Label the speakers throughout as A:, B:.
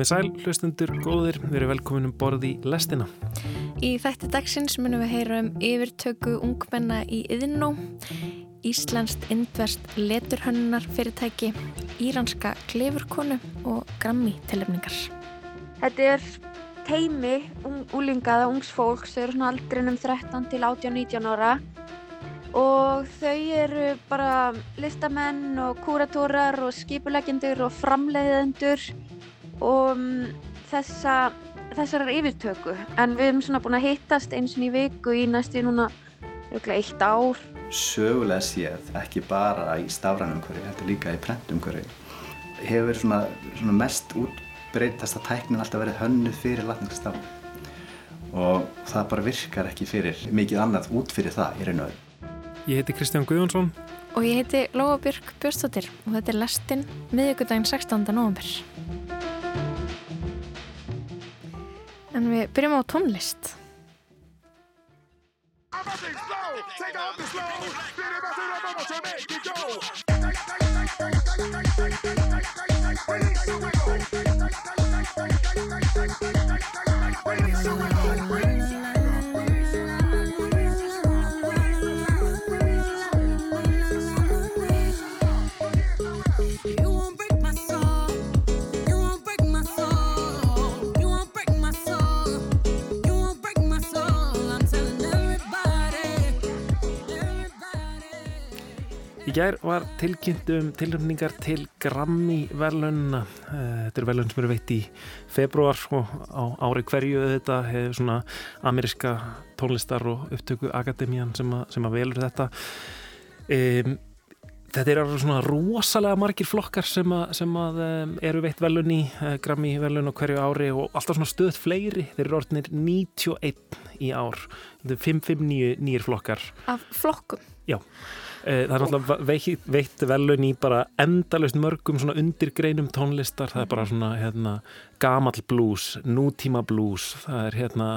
A: Komið sæl, hlustundur, góðir, við erum velkomin um borði í lestina.
B: Í þætti dagsins munum við heyra um yfirtöku ungmenna í Yðinó, Íslandst indverst leturhönnunar fyrirtæki, íranska klefurkonu og grammi tilöfningar.
C: Þetta er teimi úlingaða ungs fólks, þau eru svona aldrinum 13 til 18-19 ára og þau eru bara listamenn og kúratórar og skipulegendur og framleiðendur og um, þessa, þessar yfirtöku en við erum svona búin að hittast eins og í viku í næstu núna eitt ár
D: Sögulega séð, ekki bara í stafrænum umhverju, heldur líka í prentumhverju hefur svona, svona mest útbreytast að tæknin alltaf verið hönnuð fyrir latningastafn og það bara virkar ekki fyrir mikið annað út fyrir það í raun og öll
A: Ég heiti Kristján Guðjónsson
B: og ég heiti Lóabjörg Björnstóttir og þetta er lestinn miðugudaginn 16. november. En við byrjum á tónlist.
A: Í gær var tilkynnt um tilnefningar til Grammy velunna. Eh, þetta er velun sem eru veitt í februar og á ári hverju þetta hefur svona ameriska tónlistar og upptöku akademían sem, sem að velur þetta. Um, þetta eru svona rosalega margir flokkar sem að, sem að um, eru veitt velun í uh, Grammy velun á hverju ári og alltaf svona stöð fleiri. Þeir eru orðinir 91 í ár. Þetta er 5-5 nýjir flokkar.
B: Af flokkum?
A: Já. Eh, það er náttúrulega veitt velun í bara endalust mörgum svona undirgreinum tónlistar, það er bara svona hérna, gamall blues, nútíma blues, það er hérna,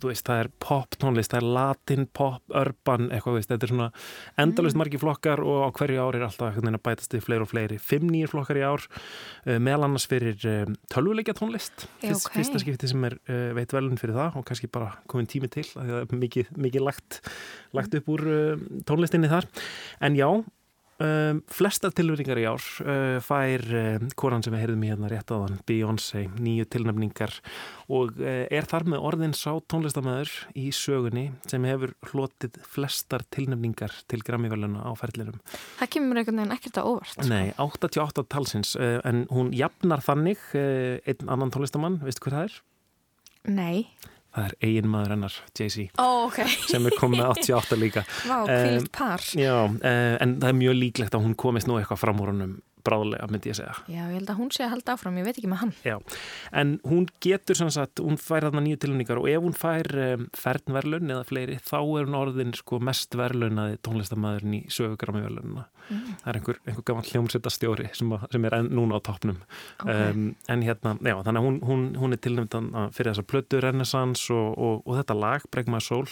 A: þú veist, það er pop tónlist, það er latin, pop, urban, eitthvað, veist, þetta er svona endalust mm. margi flokkar og á hverju ári er alltaf hérna, bætast við fleiri og fleiri. Fimm nýjir flokkar í ár, uh, meðal annars fyrir um, tölvuleikja tónlist, Fyrst, okay. fyrsta skipti sem er uh, veitt velun fyrir það og kannski bara komin tími til, það er mikið, mikið lagt, lagt upp úr tónlistinni þar. En já, um, flesta tilnefningar í ár uh, fær um, konan sem við heyrðum í hérna rétt áðan, Beyoncé, nýju tilnefningar og uh, er þar með orðin sá tónlistamæður í sögunni sem hefur hlotið flestar tilnefningar til Grammy-völuna á ferlinum.
B: Það kemur einhvern veginn ekkert að óvart.
A: Nei, 88 talsins, uh, en hún jafnar þannig uh, einn annan tónlistamann, veistu hvað það er?
B: Nei
A: það er eigin maður hennar, Jay-Z
B: oh, okay.
A: sem er komið 88 líka
B: Vá, kvílt par
A: um, Já, uh, en það er mjög líklegt að hún komist nú eitthvað fram úr húnum bráðlega, myndi ég segja.
B: Já, ég held að hún sé að halda áfram, ég veit ekki með hann.
A: Já, en hún getur sem sagt, hún fær þarna nýju tilhörningar og ef hún fær um, fernverlun eða fleiri, þá er hún orðin sko mest verlunaði tónlistamæðurinn í sögugrami verlununa. Mm. Það er einhver, einhver gaman hljómsveitastjóri sem, sem er núna á toppnum. Okay. Um, en hérna, já, þannig að hún, hún, hún er tilnæmdan fyrir þessa plötu Renaissance og, og, og þetta lag, Bregma Sól,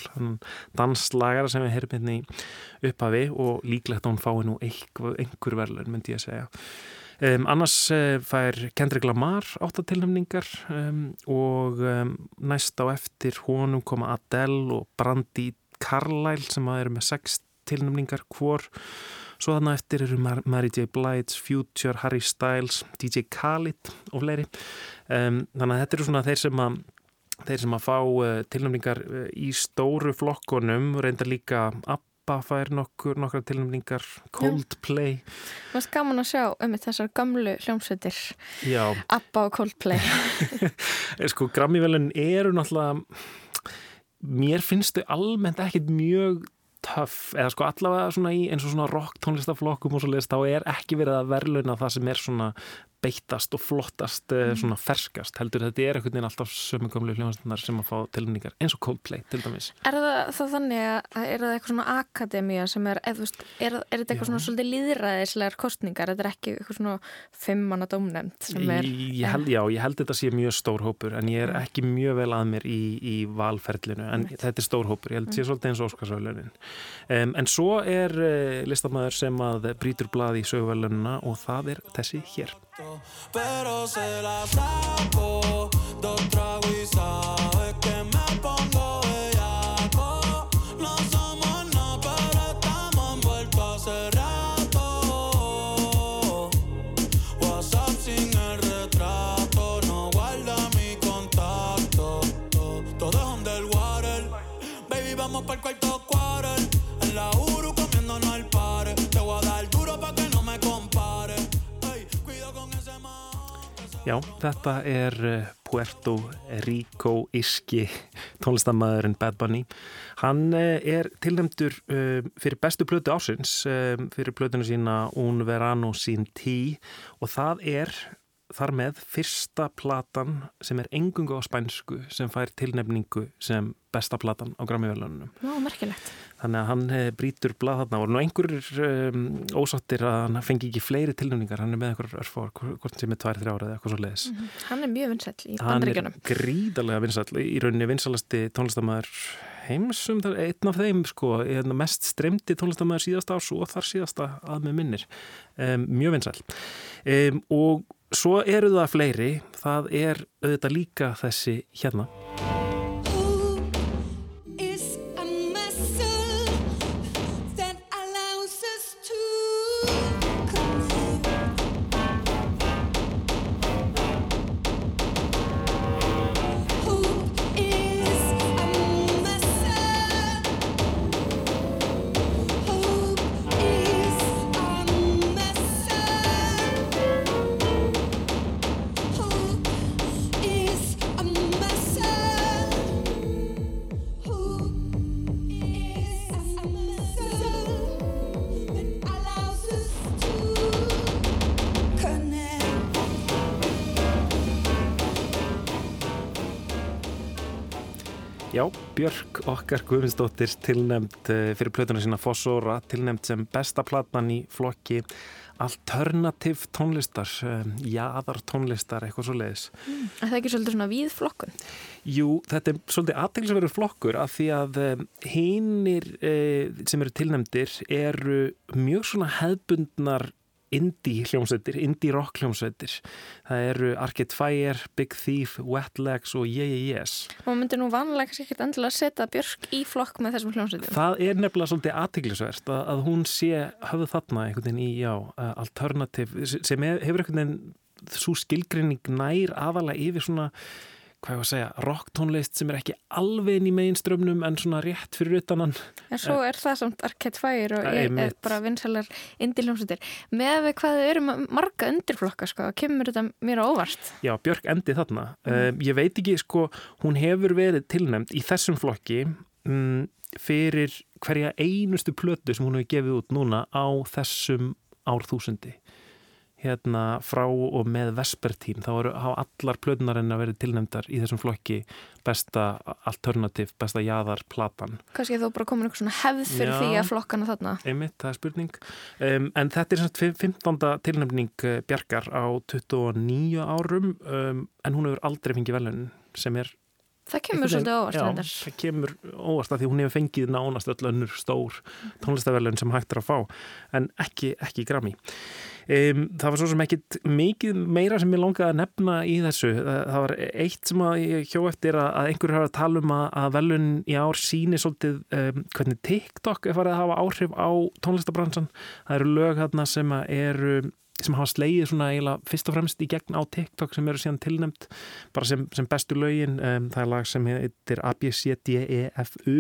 A: danslagara sem við heyrðum hérna í upphafi og líklegt að hún fái nú einhver, einhver verlun, myndi ég segja. Um, annars uh, fær Kendrick Lamar áttatilnæmningar um, og um, næst á eftir honum koma Adele og Brandi Carlyle sem að eru með sex tilnæmningar hvor svo þannig eftir eru Mary J. Blige, Future, Harry Styles DJ Khaled og fleiri þannig að þetta eru svona þeir sem að þeir sem að fá uh, tilnæmningar uh, í stóru flokkonum reyndar líka að ABBA fær nokkur, nokkra tilnæmningar Coldplay.
B: Það var skaman að sjá um þessar gamlu hljómsveitir. ABBA og Coldplay.
A: Sko, Grammy-velun eru náttúrulega mér finnst þau almennt ekkit mjög töff, eða sko allavega svona í eins og svona rock tónlistaflokkum og svo leiðist þá er ekki verið að verðluna það sem er svona beittast og flottast eh, mm. svona ferskast heldur þetta er einhvern veginn alltaf sömu gamlu hljóðanstunnar sem að fá tilningar eins og Coldplay til dæmis
B: Er það, það þannig að er það eitthvað svona akademíja sem er, eða, veist, er, er þetta eitthvað svona svolítið líðræðislegar kostningar, þetta er ekki eitthvað svona fimmanna dómnefnd sem er
A: ég held, Já, ég held þetta sé mjög stór hópur en ég er ekki mjög vel að mér í, í valferlinu en Nei. þetta er stór hópur, ég held sé mm. svolítið eins og Óskarsvölunin um, en svo er uh, listamæður sem að brýtur blað í söguvælununa og það er þessi hér
E: pero se la saco. Dos tragos y sabes que me
A: Já, þetta er eh, Puerto Rico iski tónlistamæðurinn Bad Bunny. Hann eh, er tilnæmdur uh, fyrir bestu plötu ásins, fyrir plötuna sína Un Verano Sin Tí og það er þar með fyrsta platan sem er engungu á spænsku sem fær tilnefningu sem besta platan á Grammy-velunum.
B: Ná, merkilegt.
A: Þannig að hann eh, brýtur blað þarna og nú einhverjur um, ósáttir að hann fengi ekki fleiri tilnefningar, hann er með einhverjur örfár, hvort sem er tvær, þrjá ára eða eitthvað svo leiðis.
B: Hann er mjög vinsæll í
A: Hann er
B: bandaríkjunum.
A: gríðarlega vinsall, í rauninni vinsalasti tónlistamæður heimsum, það er einn af þeim sko, hérna mest stremdi tónlistamæður síðasta árs og þar síðasta að með minnir. Um, mjög vinsall. Um, og svo eru það fleiri, það er auðvitað líka þessi hérna. Björk okkar Guðmundsdóttir tilnæmt eh, fyrir plötuna sína Fossóra, tilnæmt sem besta platan í flokki alternativ tónlistar, um, jaðar tónlistar, eitthvað svo leiðis.
B: Er það ekki svolítið svona víð flokkun?
A: Jú, þetta er svolítið aðtilsverður flokkur af því að um, hinnir sem eru tilnæmdir eru mjög svona hefbundnar indie hljómsveitir, indie rock hljómsveitir. Það eru Arcade Fire, Big Thief, Wet Legs og Yes.
B: Og maður myndir nú vanlega kannski ekkert endilega að setja Björk í flokk með þessum hljómsveitum.
A: Það er nefnilega svolítið aðtiklisvert að, að hún sé höfðu þarna einhvern veginn í, já, uh, alternativ sem hefur einhvern veginn svo skilgrinning nær aðalega yfir svona, hvað ég var að segja, rocktónlist sem er ekki alveg inn í mainströmmnum en svona rétt fyrir utan hann.
B: En svo er það samt Arcade Fire og ég er bara vinsalar indie hljómsveitir. Með hvað eru ma- marga undirflokka, sko, kemur þetta mér á óvart.
A: Já, Björk endi þarna. Um, ég veit ekki, sko, hún hefur verið tilnæmt í þessum flokki um, fyrir hverja einustu plötu sem hún hefur gefið út núna á þessum árþúsundi. Hérna frá og með Vespertín, þá eru á allar plötunar að verið tilnæmdar í þessum flokki besta alternativ, besta jaðar platan.
B: Kannski þó bara komin eitthvað svona hefð fyrir
A: Já.
B: því að flokkana þarna.
A: Einmitt, það er spurning. Um, en þetta er semst 15. tilnæmning eh, Bjarkar á 29 árum um, en hún hefur aldrei fengið velun sem er
B: Það kemur svolítið óvart.
A: já,
B: reyndar.
A: það kemur óvart að því hún hefur fengið nánast öll önnur stór tónlistaverlun sem hægt er að fá en ekki, ekki grammi um, það var svo sem ekkit mikið meira sem ég langaði að nefna í þessu. Það, var eitt sem að ég hjó eftir að, að einhverju hafa að tala um að, að velun í ár síni svolítið um, hvernig TikTok er farið að hafa áhrif á tónlistabransan. Það eru lög hérna sem eru sem hafa slegið svona eiginlega fyrst og fremst í gegn á TikTok sem eru síðan tilnæmt bara sem, sem bestu lögin. Um, það er lag sem heitir ABCDEFU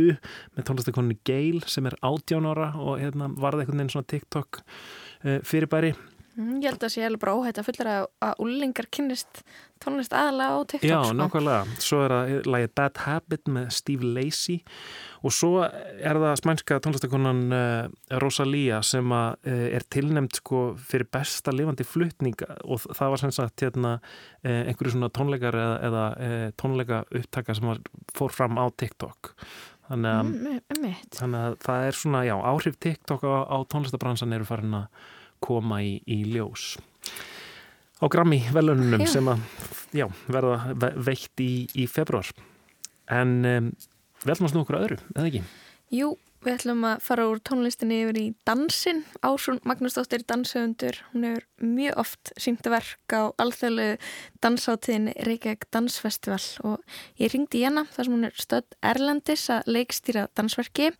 A: með tónlistakoninu Gail sem er 18 ára og hérna, varði einhvern veginn svona TikTok uh, fyrirbæri
B: Mm, Ég held að sé alveg bara óhætt að fullera að úlingar kynnist tónlist aðalega á TikTok.
A: Já,
B: sko.
A: nákvæmlega. Svo er það lagið Bad Habit með Steve Lacy og svo er það smænska tónlistakonan uh, Rosalía sem að, uh, er tilnæmt sko fyrir besta lifandi flutning og það var sem sagt hérna, uh, einhverju svona tónleikar eða, eða tónleika upptaka sem var, fór fram á TikTok. Þannig að,
B: Mm, Einmitt.
A: þannig að það er svona, já, áhrif TikTok á, á tónlistabransan eru farin að koma í, í ljós. Á Grammy velunum
B: Já.
A: sem að, já, verða ve- veitt í, í februar. En um, að snú okkur öðru, eða ekki?
B: Jú, Við ætlum að fara úr tónlistinni yfir í dansin. Ásrún Magnúsdóttir danshöfundur. Hún hefur mjög oft sínt verk á alþjóðlegu dansáttíðinni Reykjavík Dansfestival og ég ringdi í hana þar sem hún er stödd Erlendis að leikstýra dansverki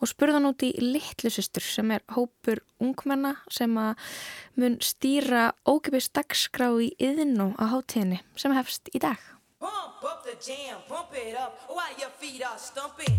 B: og spurði hann út í Littlu systur sem er hópur ungmenna sem að mun stýra ókipis dagskrá í yðnú á hátíðinni sem hefst í dag.
F: Pump up the jam, pump it up while your feet are stumping.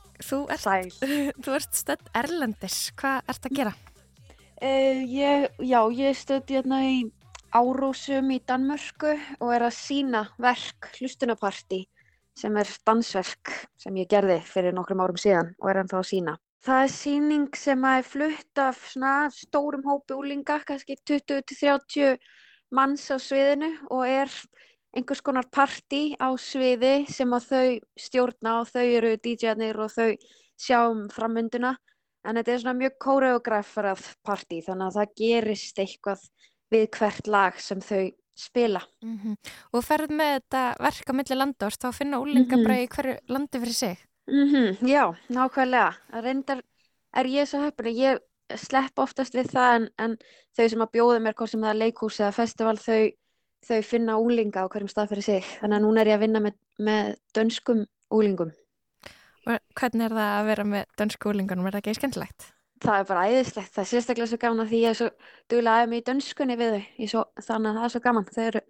B: Þú ert, ert stödd Erlendis. Hvað ert að gera?
C: Uh, ég, já, ég stöði hérna í Árósum í Danmörku og er að sína verk hlustunapartí sem er dansverk sem ég gerði fyrir nokkrum árum síðan og er ennþá að sína. Það er síning sem að er flutt af stórum hópi úlinga, kannski 20-30 manns á sviðinu og er einhvers konar partí á sviði sem að þau stjórna og þau eru DJ-arnir og þau sjá um framvinduna. En þetta er svona mjög koreografærað partí þannig að það gerist eitthvað við hvert lag sem þau spila.
B: Mm Og ferð með þetta verk á milli landa og þá finna úlinga
C: Mhm.
B: bara í hverju landi fyrir sig.
C: Mm já, nákvæmlega. Reyndar er ég svo að ég slepp oftast við það en, en þau sem að bjóða mér hvort sem það er leikhús eða festival þau, þau finna úlinga á hverjum stað fyrir sig. Þannig að núna er ég að vinna með, með dönskum úlingum.
B: Og hvernig er það að vera með dönsku úlingunum? Er það ekki skemmtilegt?
C: Það er bara æðislegt. Það er sérstaklega svo gaman að því ég er svo duglega aðeins í dönskunni við þau. Svo, þannig að það er svo gaman. Þau eru,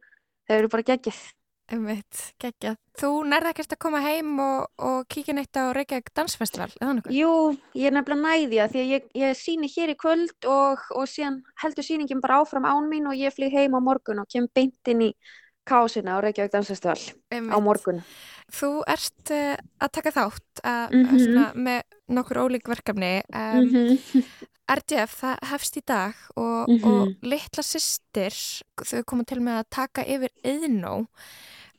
C: þau eru bara geggjað.
B: Einmitt, geggjað. Þú nærði ekkert að koma heim og, og kíkja neitt á Reykjavík Dansfestival, eða nokkuð?
C: Jú, ég er nefnilega næði að því að ég, ég síni hér í kvöld og, og síðan heldur sýningin bara áfram án mín og ég flýg heim á morgun og kem beint inn í kásina á Reykjavík Dansfestival á
B: Einmitt.
C: morgun.
B: Þú ert uh, að taka þátt að,
C: Mhm.
B: svona, með nokkur ólík verkefni. Um,
C: Mhm.
B: RDF, það hefst í dag og,
C: Mhm.
B: og litla systir, þau koma til með að taka yfir yðnó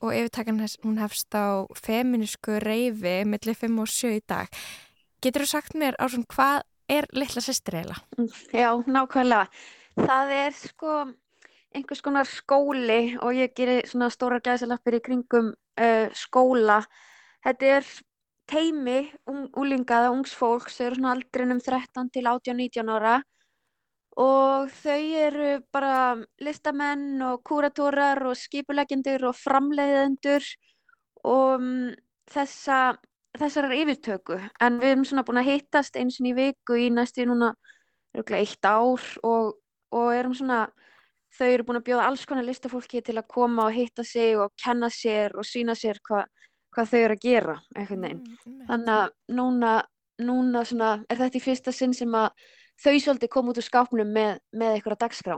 B: og yfirtakan hún hefst á feminísku reyfi millir 5 og 7 í dag. Getur þú sagt mér á svona hvað er litla systir eiginlega?
C: Já, nákvæmlega. Það er sko einhvers konar skóli og ég gerir svona stóra gæsalappir í kringum uh, skóla. Þetta er teimi ung, úlinga eða ungs fólks, þau eru svona aldrinum 13 til 18-19 ára og þau eru bara listamenn og kúratórar og skipuleggjendur og framleiðendur og um, þessa, þessarar yfirtöku. En við erum svona búin að hittast eins og í viku í næstu núna eitt ár og, og erum svona, þau eru búin að bjóða alls konar listafólki til að koma og hitta sig og kenna sér og sína sér hva, hvað þau eru að gera, einhvern veginn.
B: Mm,
C: Þannig að núna, núna svona, er þetta í fyrsta sinn sem að þau svolítið kom út úr skápnum með, með einhverja dagskrá.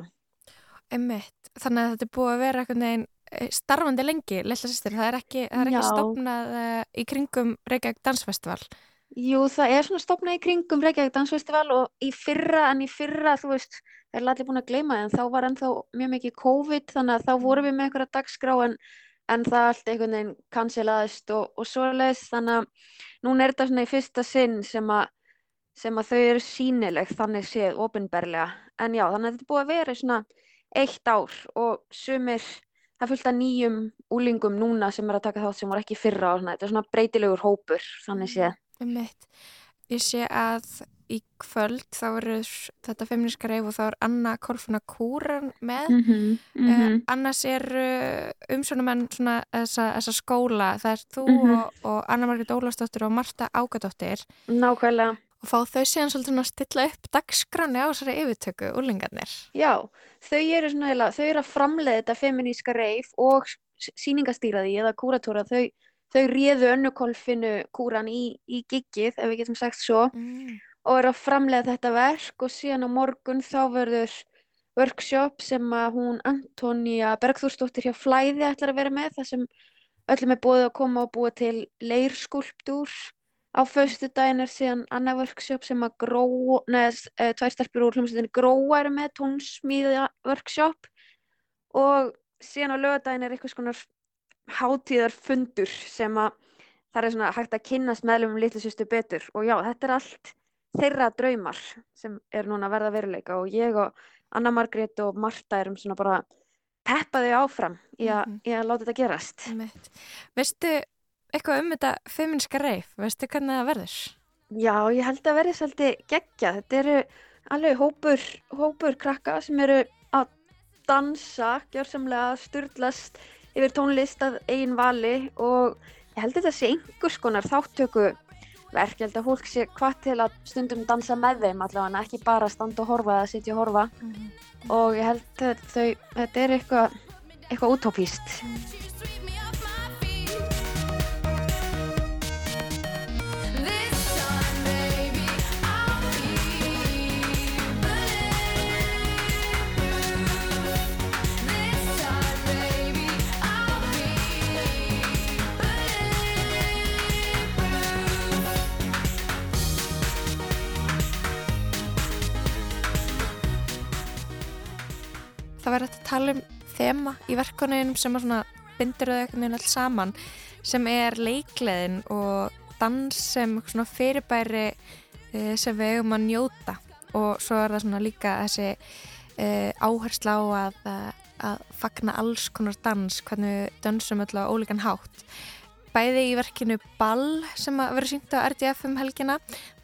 B: Einmitt. Þannig að þetta er búið að vera einhvern veginn eh, starfandi lengi, litla systir. Það er ekki, það er ekki stopnað uh, í kringum Reykjavík Dansfestival.
C: Jú, það er svona stofnað í kringum Reykjavík Dansfestival og í fyrra, en í fyrra, þú veist, það er allir búin að gleyma en þá var ennþá mjög mikið COVID, þannig að þá vorum við með einhverja dagskrá en, en það allt einhvern veginn cancelaðist og, og svoleiðis, þannig að núna er þetta svona í fyrsta sinn sem að, sem að þau eru sínileg, þannig séð, opinberlega. En já, þannig að þetta er búið að vera svona eitt ár og sumir, það af nýjum úlingum núna sem er að taka þátt sem var ekki fyrra og svona, þetta er svona breytilegur hópur, þannig séð.
B: Einmitt. Ég sé að í kvöld þá eru þetta feministka reyf og þá er Anna Kolfuna Kúran með.
C: -hmm,
B: Uh, annars er uh, umsjónumenn svona þessa, þessa skóla, það er þú
C: Mhm.
B: og, og Anna Margrét Ólafsdóttir og Marta Ágadóttir
C: Nákvæmlega.
B: Og fá þau síðan svolítið að stilla upp dagskráni á þessari yfirtöku, úlingarnir.
C: Já, þau eru svona þau eru að framleiða þetta feminíska reif og s- sýningastýra því eða kúratóra, þau, þau réðu önnukolfinu kúran í, í giggið, ef við getum sagt svo,
B: Mm.
C: og eru að framleiða þetta verk og síðan á morgun þá verður workshop sem að hún Antonía Bergþórsdóttir hjá Flæði ætlar að vera með, þar sem öllum er búið að koma og búa til leirskúlptúr á föstu daginn er síðan annað workshop sem að gró, neða, uh, tvær stelpur úr hljómsveitinni gróa eru með tónsmíða workshop og síðan á lögadaginn er eitthvað skonar hátíðarfundur sem að það er svona hægt að kynnast meðlumum litlu sýstu betur og já, þetta er allt þeirra draumar sem er núna að verða að veruleika og ég og Anna Margrét og Marta erum svona bara peppa þau áfram í, a,
B: Mhm.
C: í að láta þetta gerast.
B: Veistu eitthvað um þetta feminska reif? Veistu hvernig það verður?
C: Já, ég held að verði svolítið geggja. Þetta eru alveg hópur, hópur krakka sem eru að dansa, gjörsamlega sturlast yfir tónlist að eigin vali og ég held að þetta sé einhvers konar þáttöku verk. Ég held að fólk sé hvað til að stundum dansa með þeim allavega, ekki bara standa og horfa eða sitja og horfa og ég held að þau, þetta er eitthvað, eitthvað útópíst.
B: Það var hægt að tala um þema í verkunum sem að svona bindur þau einhvern veginn alls saman sem er leikleðin og dans sem svona fyrirbæri uh, sem við eigum að njóta. Og svo er það svona líka þessi uh, áhersla á að, að fagna alls konar dans hvernig við dansum öll á ólíkan hátt bæði í verkinu Ball sem að vera sýnt á RDF um helgina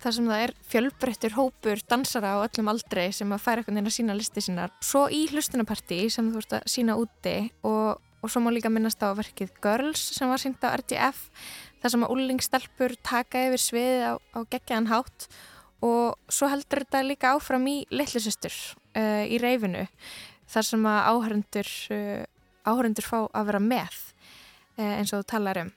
B: þar sem það er fjölbreyttur hópur dansara á öllum aldrei sem að færa einhvern veginn að sína listi sínar. Svo í hlustunapartí sem þú ert að sína úti og, og svo má líka minnast á verkið Girls sem var sýnt á RDF þar sem að úlingstelpur taka yfir sviðið á, á geggjaðan hátt og svo heldur þetta líka áfram í litlusistur uh, í reyfinu þar sem að áhörundur uh, áhörundur fá að vera með uh, eins og þú talar um.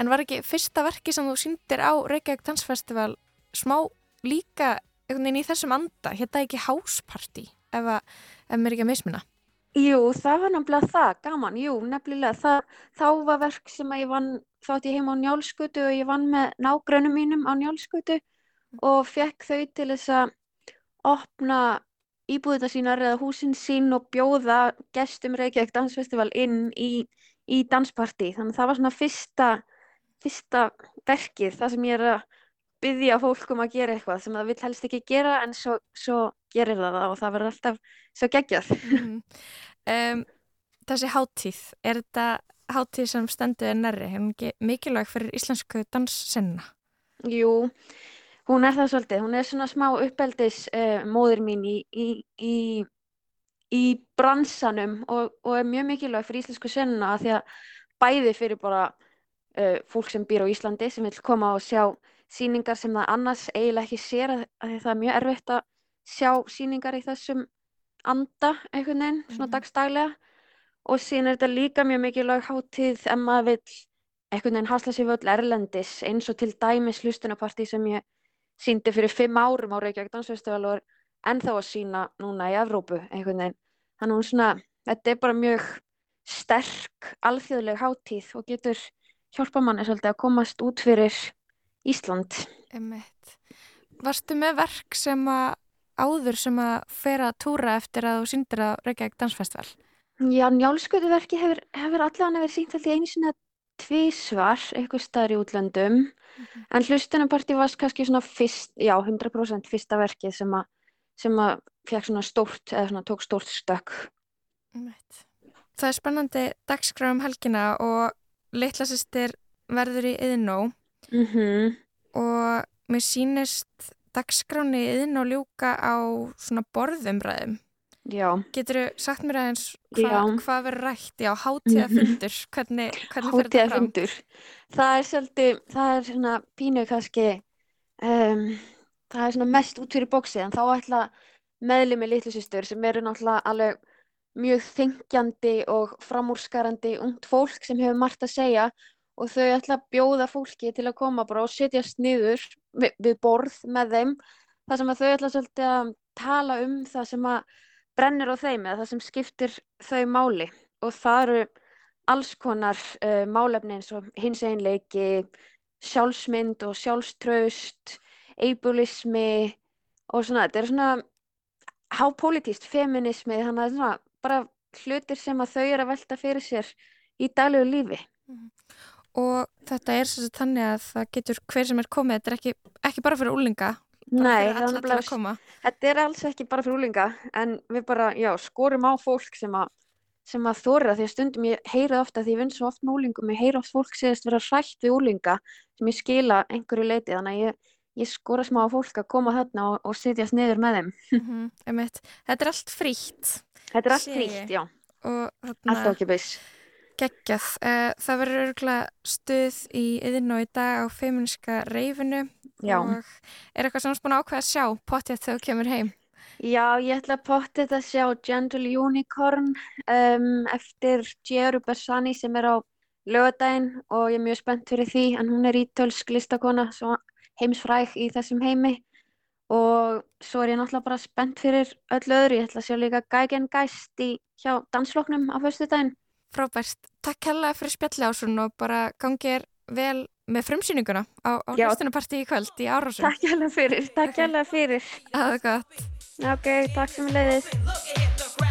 B: En var ekki fyrsta verki sem þú sýndir á Reykjavík Dansfestival smá líka í þessum anda, hérna ekki hásparti ef, ef mér ekki að mismina.
C: Jú, það var nefnilega það, gaman, jú, nefnilega það, þá var verk sem að ég vann, þá átti ég heima á Njálsgötu og ég vann með nágrönnum mínum á Njálsgötu og fekk þau til þess að opna íbúðina sínar eða húsin sín og bjóða gestum Reykjavík Dansfestival inn í, í danspartí. Þannig að það var svona fyrsta, fyrsta verkið, það sem ég er að byggja fólk um að gera eitthvað sem það vill helst ekki gera en svo, svo gerir það það og það verður alltaf svo geggjað.
B: Mhm. um, þessi hátíð, er þetta hátíð sem stendur er nærri, ekki mikilvæg fyrir íslensku danssenna?
C: Jú, hún er það svolítið. Hún er svona smá uppeldis uh, móðir mín í, í, í, í bransanum og, og er mjög mikilvæg fyrir íslensku sennuna af því að bæði fyrir bara uh, fólk sem býr á Íslandi sem vil koma og sjá sýningar sem það annars eiginlega ekki sér að, að það er mjög erfitt að sjá sýningar í þessum anda einhvern veginn, svona
B: Mhm.
C: dagstaglega og síðan er þetta líka mjög mikilvæg hátíð ef maður vill einhvern veginn hasla sér völl erlendis eins og til dæmis hlustunapartí sem ég síndi fyrir fimm árum á Reykjavík Dansfestival og er ennþá að sína núna í Evrópu einhvern veginn. Þannig að hún svona, þetta er bara mjög sterk alþjóðleg hátíð og getur hjálpa manni svolítið að komast út fyrir Ísland.
B: Einmitt. Varstu með verk sem að áður sem að fer að túra eftir að þú sýndir á Reykjavík Dansfestival?
C: Já, njálskötuverki hefur, hefur allavega verið sínt alltaf einu sinni að tvísvar eitthvað staðar í útlöndum en hlustunapartí var kannski svona fyrst, já, 100% fyrsta verkið sem að, sem að fekk svona stórt, eða svona tók stórt stökk.
B: Einmitt. Það er spennandi dagskrá um helgina og litla sýstir verður í yðnó
C: Mm
B: og mér sýnist dagskráni í yðnó ljúka á svona borðumræðum.
C: Já,
B: Getur sagt mér aðeins hva, hvað verður rætt? Já, hátíðafundur, hvernig, hvernig fer þetta fram?
C: hátíðafundur. Það er svolítið, það er svona pínu kannski, um, það er svona mest út fyrir bóksið en þá ætla meðlimi litlu systur sem eru náttúrulega alveg mjög þingjandi og framúrskarandi ungt fólk sem hefur margt að segja og þau ætla að bjóða fólki til að koma bara og setjast niður við, við borð með þeim þar sem að þau ætla svolítið að tala um það sem að brennir á þeim eða það sem skiptir þau máli. Og það eru alls konar uh, málefni eins og hins einleiki, sjálfsmynd og sjálfströst, eibulismi og svona, þetta er svona hápolítíst feminismi, þannig að það er svona bara hlutir sem að þau eru að velta fyrir sér í daglegu lífi. Mhm.
B: Og þetta er svo þannig að það getur hver sem er komið, þetta er ekki, ekki bara fyrir úlinga?
C: Nei,
B: bara,
C: þetta er alls ekki bara fyrir úlinga en við bara já, skorum á fólk sem að, sem að þóra því að stundum ég heyra ofta því ég vinn svo oft með úlingum, ég heyra oft fólk séðast vera hrætt við úlinga sem ég skila einhverju leiti þannig að ég ég skora smá fólk að koma þarna og, og sitjast niður með þeim
B: mm -hmm, Þetta er allt frítt
C: Þetta er allt nýtt, já.
B: Alltaf
C: ekki beis.
B: Gekkjað. Eh, það verður örgulega stuð í yðin og í dag á feiminska reyfinu
C: já.
B: og er eitthvað sem þú spún ákveð að sjá pottið þegar þú kemur heim?
C: Já, ég ætla pottið að sjá Gentle Unicorn um, eftir Gjeru Bersani sem er á lögadaginn og ég er mjög spennt fyrir því en hún er ítölsk listakona heims fræk í þessum heimi og svo er ég náttúrulega bara spennt fyrir öll öðru, ég ætla að sjá líka Gægen Gæst í hjá dansfloknum á fyrstu daginn.
B: Frábært, takk hella fyrir spjallásun og bara gangið er vel með frumsýninguna á, á hlustunaparti í kvöld í Árósum.
C: Takk hella fyrir, takk hella fyrir.
B: Aða gott.
C: Ok, takk sem við
F: leiðist.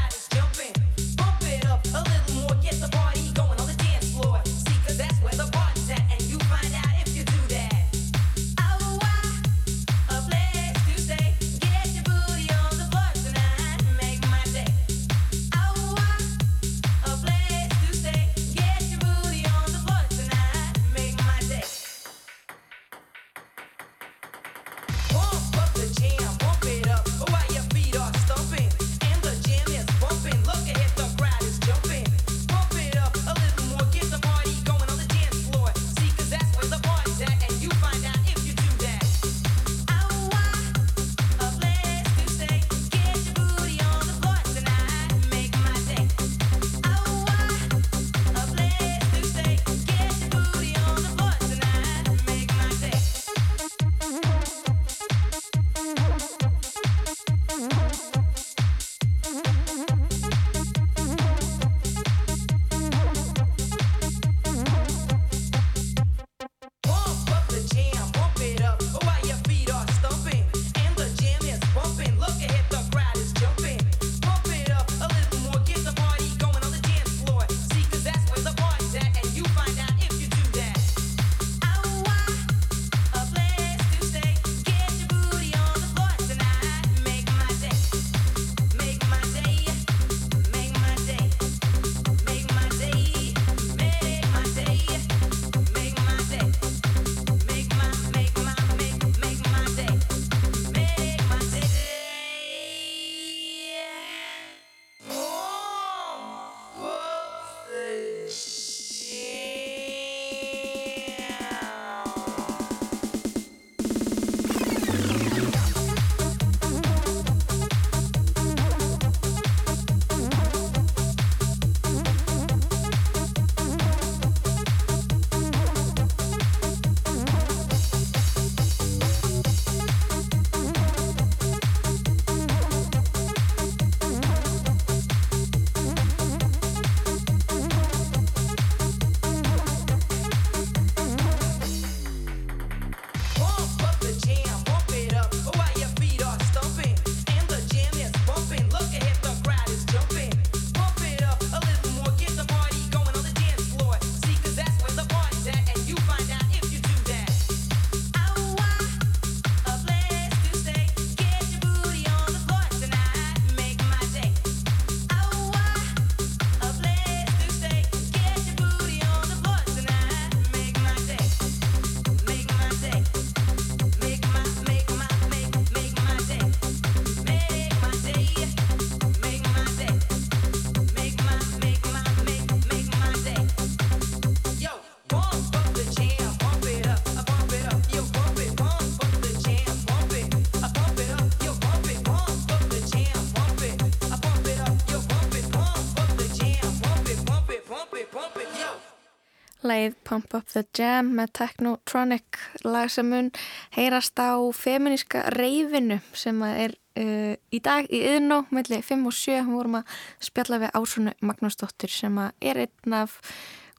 F: Pump Up The Jam
B: með Technotronic lag sem mun heyrast á feminíska reyfinu sem er uh, í dag í yðnó melli 5 og 7 við vorum að spjalla við Ásunu Magnúsdóttir sem er einn af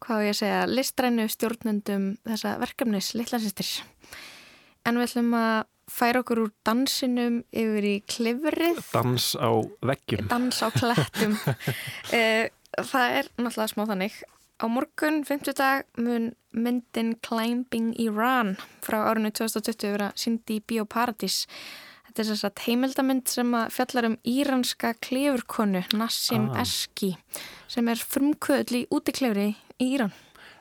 B: hvað ég segja, listrænu stjórnundum þessa verkefnis, Littlansistir en við ætlum að færa okkur úr dansinum yfir í klifrið.
A: Dans á veggjum.
B: Dans á klættum. Eh, það er náttúrulega smá þannig Á morgun, 50 dag, mun myndin Climbing Iran frá árinu 2020 vera síndi í Bíóparadís. Þetta er þess að heimildamynd sem að fjallar um íranska klefurkonu Nassim
A: Ah.
B: Eski sem er frumkvöðl í útiklefri í Íran.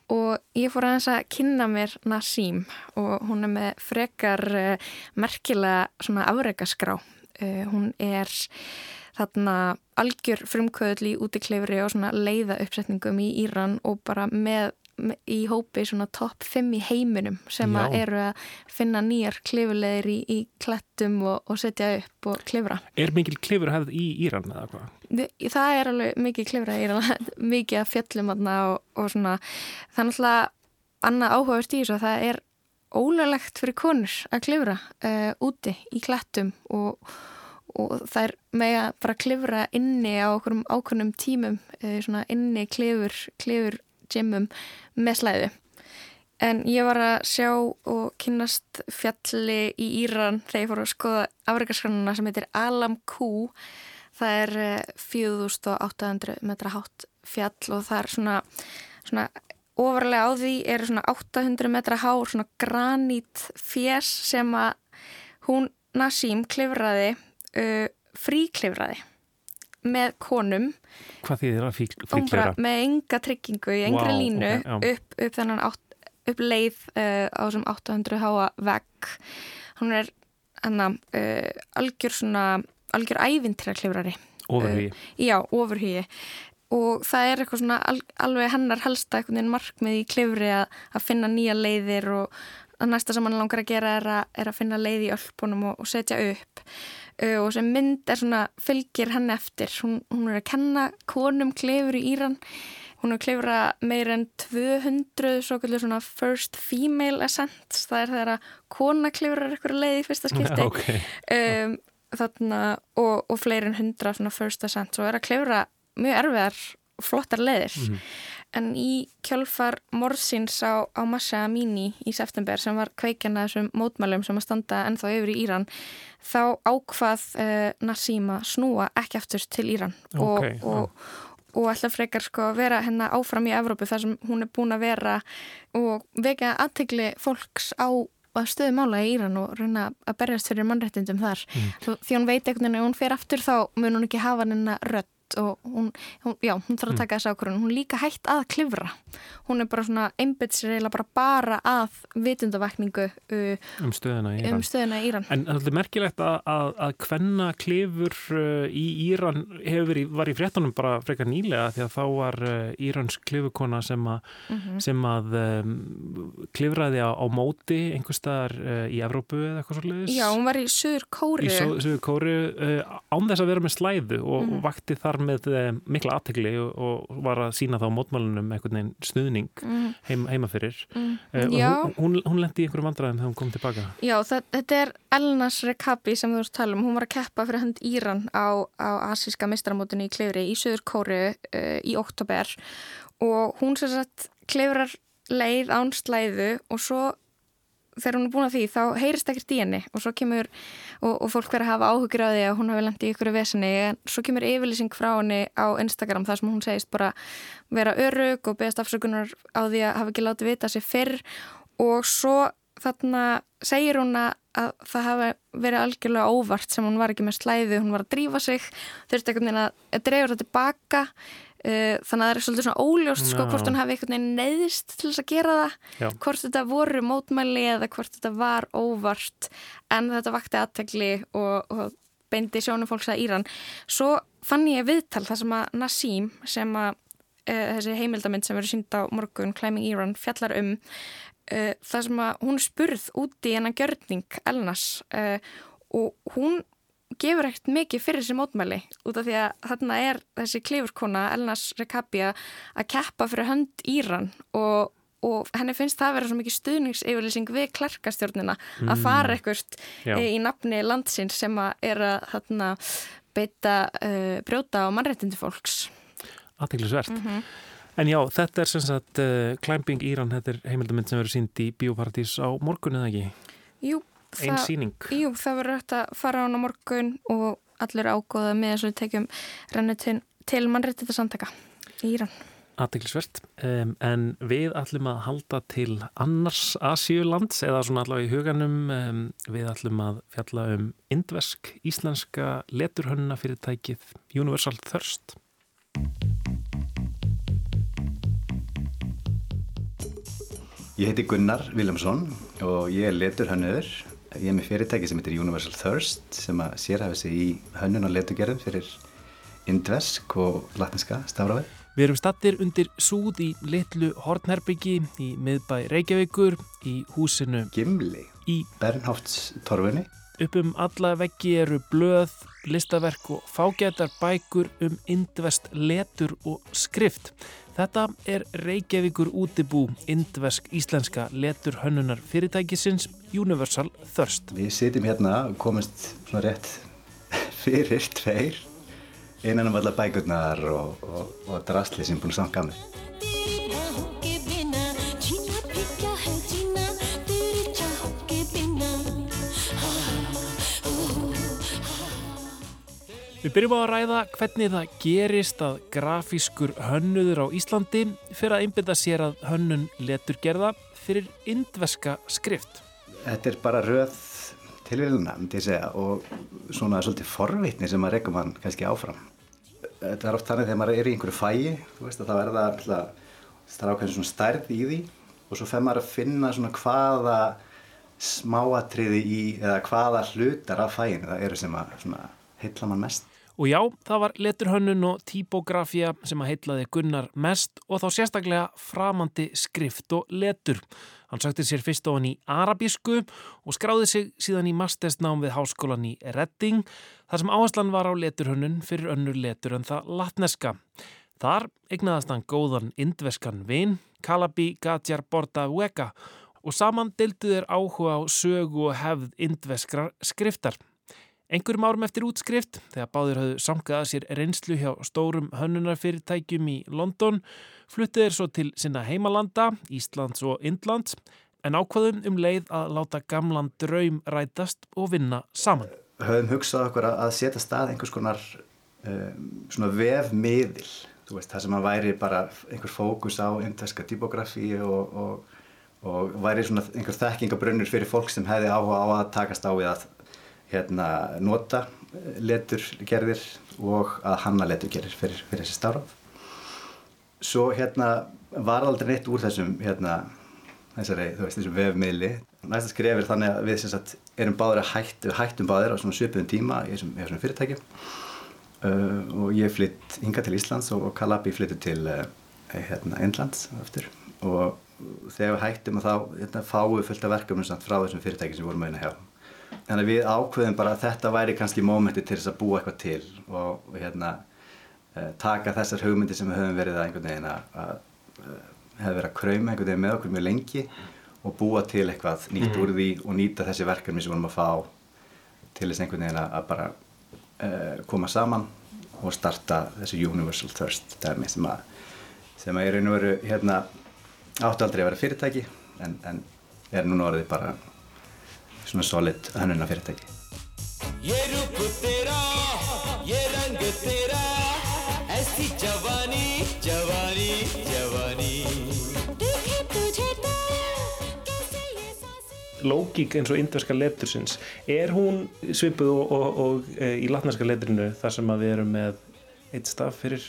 B: Og ég fór aðeins að kynna mér Nassim og hún er með frekar uh, merkilega svona afrekaskrá. Uh, hún er þarna algjör frumkvöðl í útiklefri og svona leiða uppsetningum í Íran og bara með, í hópi svona topp 5 í heiminum sem að
A: Já.
B: eru að finna nýjar klifulegir í, í klettum og, og setja upp og klifra.
A: Er mikil klifur hefð í Íran eða hvað?
B: Það er alveg mikið klifra í Íran, mikið að fjöllum og, og svona er náttúrulega annað áhugavert í þessu að það er ólöglegt fyrir konur að klifra uh, úti í klettum og, og það er með að bara klifra inni á okkur ákveðnum tímum uh, svona inni klifur, klifur gymmum með slæðu. En ég var að sjá og kynnast fjalli í Íran þegar ég fór að skoða afreikaskranuna sem heitir Alam Q. Það er eh, 4800 metra hátt fjall og það er svona, svona ofarlega á því er svona 800 metra hár svona granít fjess sem að hún Nassim klifraði, uh, fríklifraði með konum
A: Hvað þýðir
B: bara
A: fríklifra?
B: með enga tryggingu í engri
A: Vá,
B: línu
A: ok, já.
B: upp, upp þennan átt, upp leið uh, á þessum 800 háa vegg hún er hana, uh, algjör svona algjör ævintýraklifrari
A: Ofurhugi.
B: já, ofurhugi og það er eitthvað svona al, alveg hennar helsta einhvern veginn markmið í klifri að, að finna nýja leiðir og að næsta sem hann langar að gera er að, er að finna leið í ölpunum og, og setja upp uh, og sem mynd er svona fylgir henni eftir. Hún, hún er að kenna konum klifur í Íran. Hún er að klifra meir en 200 svo kallir svona first female ascents. Það er þegar að kona klifrar eitthvað leið í fyrsta skipti.
A: Ok,
B: um, þarna og, og fleiri en hundra svona first ascent og er að klefra mjög erfiðar flottar leðir en í kjölfar morðsins á, á Massa Amini í september sem var kveikjana þessum mótmælum sem að standa ennþá yfir í Íran þá ákvað uh, Nassima snúa ekki aftur til Íran og,
A: Ok,
B: og, og ætla frekar sko vera hennar áfram í Evrópu þar sem hún er búin að vera og vekja aðtegli fólks á að stöðu mála í Íran og reyna að berjast fyrir mannréttindum þar. Mm. Því hún veit einhvern veginn að hún fer aftur þá mun hún ekki hafa hennar rödd og hún, hún, já, hún þarf að taka þess ákvörðun. Hún líka hægt að klifra. Hún er bara svona eiginlega bara bara að vitundavakningu uh,
A: um stöðuna í Íran.
B: um stöðuna í Íran.
A: En það er merkilegt að, að, að hvenna klifur uh, í Íran hefur var í fréttunum bara frekar nýlega því að þá var uh, Írans klifukona sem, a,
B: Mhm.
A: sem að um, klifraði á, á móti einhver staðar uh, í Evrópu eða eitthvað svolítið.
B: Já, hún var í Suður Kóru.
A: Í Suður Kóru uh, án þess að vera með slæðu og,
B: Mhm.
A: og vakti þar með uh, mikla aðtegli og, og var að sína þá mótmálunum einhvern veginn stuðning
B: Mm,
A: heim, heima fyrir.
B: mm.
A: Og
B: Já.
A: hún, hún, hún lendi í einhverjum vandræðum þegar hún kom tilbaka.
B: Já, það, þetta er Elnas Rekabi sem þú tala um. Hún var að keppa fyrir hand Íran á, á asíska mistramótinu í Klifri í Suður Kóru uh, í oktober og hún sem sagt klifrar leið án slæðu og svo þegar hún er búin að því þá heyrist ekkert í henni og svo kemur og, og fólk verður að hafa áhugir á því að hún hafi lendið í ykkur veseni en svo kemur yfirlýsing frá henni á Instagram þar sem hún segist bara vera örug og beðast afsökunar á því að hafa ekki látið vita sig fyrr. Og svo þarna segir hún að að það hafi verið algjörlega óvart sem hún var ekki með slæðu, hún var að drífa sig þurfti veginn að dreifur það tilbaka þannig að það er svolítið svona óljóst sko hvort hún hafi einhvern veginn neyðist til þess að gera það
A: Já.
B: hvort þetta voru mótmæli eða hvort þetta var óvart en þetta vakti aðtegli og, og beindi sjónum fólks að Íran svo fann ég viðtal þar sem að Nassim sem að uh, þessi heimildamind sem verður sínd á morgun Climbing Iran fjallar um uh, þar sem að hún spurð úti í hennan gjörning Elnas uh, og hún gefur ekkert mikið fyrir þessi mótmæli út af því að þarna er þessi klifurkona Elnas Rekabia að keppa fyrir hönd Íran og og henni finnst það að vera svo mikið stuðningsyfirlýsing við klerkastjórnina að fara ekkert
A: Já.
B: í nafni landsins sem að er að þarna, beita uh, brjóta á mannréttindi fólks
A: Aðteglisvert.
B: Mhm.
A: En já, þetta er sem sagt uh, Climbing Íran, þetta er heimildamind sem verður sínd í Bíóparadís á morgun eða ekki?
B: Jú,
A: Einn síning.
B: jú, það verður hægt að fara á hana á morgun og allir ágóða með þess að við tekjum rennu til, til mannréttita samtaka í Íran.
A: Aðteglisvert, um, en við ætlum að halda til annars Asíulands eða svona allavega í huganum um, við ætlum að fjalla um indvesk íslenska leturhönna fyrirtækið Universal Thirst
D: Ég heiti Gunnar Viljámsson og ég er leturhönnur. Ég er með fyrirtæki sem heitir Universal Thirst sem að sérhæfi sig í hönnun og leturgerðum fyrir indvesk og latniska stafrafið.
A: Við erum stattir undir súð í litlu hortnerbyggi í miðbæ Reykjavíkur í húsinu
D: Gimli
A: í
D: Bernhofts torfunni.
A: Upp um alla veggi eru blöð, listaverk og fágætar bækur um indvest letur og skrift. Þetta er Reykjavíkur útibú indvesk íslenska letur hönnunar fyrirtækisins Universal Thirst.
D: Við sitjum hérna og komumst svona rétt fyrir tveir innan um alla bækurnar og, og, og drasli sem búin að samt gamli.
A: Við byrjum á að ræða hvernig það gerist að grafískur hönnuður á Íslandi fyrir að einbynda sér að hönnun leturgerða fyrir indveska skrift.
D: Þetta er bara röð tilvíluna, myndi ég segja, og svona svolítið forvitni sem maður rekum hann kannski áfram. Þetta er oft þannig þegar maður er í einhverju fæi, þú veist að það verða alltaf, ákveðin svona stærð í því og svo fer maður að finna svona hvaða smáatriði í, eða hvaða hlutar af fæinu það eru sem að heilla mann mest.
A: Og já, það var leturhönnun og típografía sem að heitlaði Gunnar mest og þá sérstaklega framandi skrift og letur. Hann sökti sér fyrst ofan í arabísku og skráði sig síðan í mastersnám við háskólan í Redding þar sem áherslan var á leturhönnun fyrir önnur letur en það latneska. Þar egnaðast hann góðan indveskan vin, Kalabi Gatjar Borda Vega og saman deildu þeir áhuga á sögu og hefð indveskrar skriftar. Einhverjum árum eftir útskrift, þegar báðir höfðu samkað að sér reynslu hjá stórum hönnunarfyrirtækjum í London, fluttu þeir svo til sinna heimalanda, Íslands og Indlands, en ákvaðum um leið að láta gamlan draum rætast og vinna saman.
D: höfum hugsað okkur að setja stað einhvers konar um, vefmiðil það sem að væri bara einhver fókus á indveska typografi og, og, og væri einhver þekkingabrunnur fyrir fólk sem hefði áhuga á að takast á við að hérna, nota leturgerðir og að hanna leturgerðir fyrir, fyrir þessi starf svo hérna var aldrei neitt úr þessum hérna þessari, þú veist, þessum vefmiðli. Næsta skref er þannig að við sagt erum báður að hætt, við hættum báður á svona svipuðum tíma í þessum, þessum fyrirtækjum uh, og ég flytt hinga til Íslands og, og Kalabi flyttur til uh, hérna, Indlands aftur og þegar við hættum að þá hérna, fáum við fullt af verkefnum frá þessum fyrirtækjum sem vorum að eina hjá. Þannig að við ákveðum bara að þetta væri kannski mómenti til þess að búa eitthvað til og, og hérna uh, taka þessar hugmyndir sem við höfum verið að einhvern veginn að, að uh, hefði verið að krauma einhvern veginn með okkur mjög lengi og búa til eitthvað nýtt úr því og nýta þessi verkefni sem við vorum að fá til þess einhvern veginn að bara uh, koma saman og starta þessu Universal Thirst dæmi sem að sem að í raun og veru hérna áttu aldrei að vera fyrirtæki en, en er núna orðið bara svona solid
E: hönnunafyrirtæki Ég rúpu þeirra, ég
G: rangu þeirra Æsti javani, javani, javani
A: Lógík eins og indverska letursins er hún svipuð og, og, og e, í latnarska leturinu þar sem að við erum með eitt staf fyrir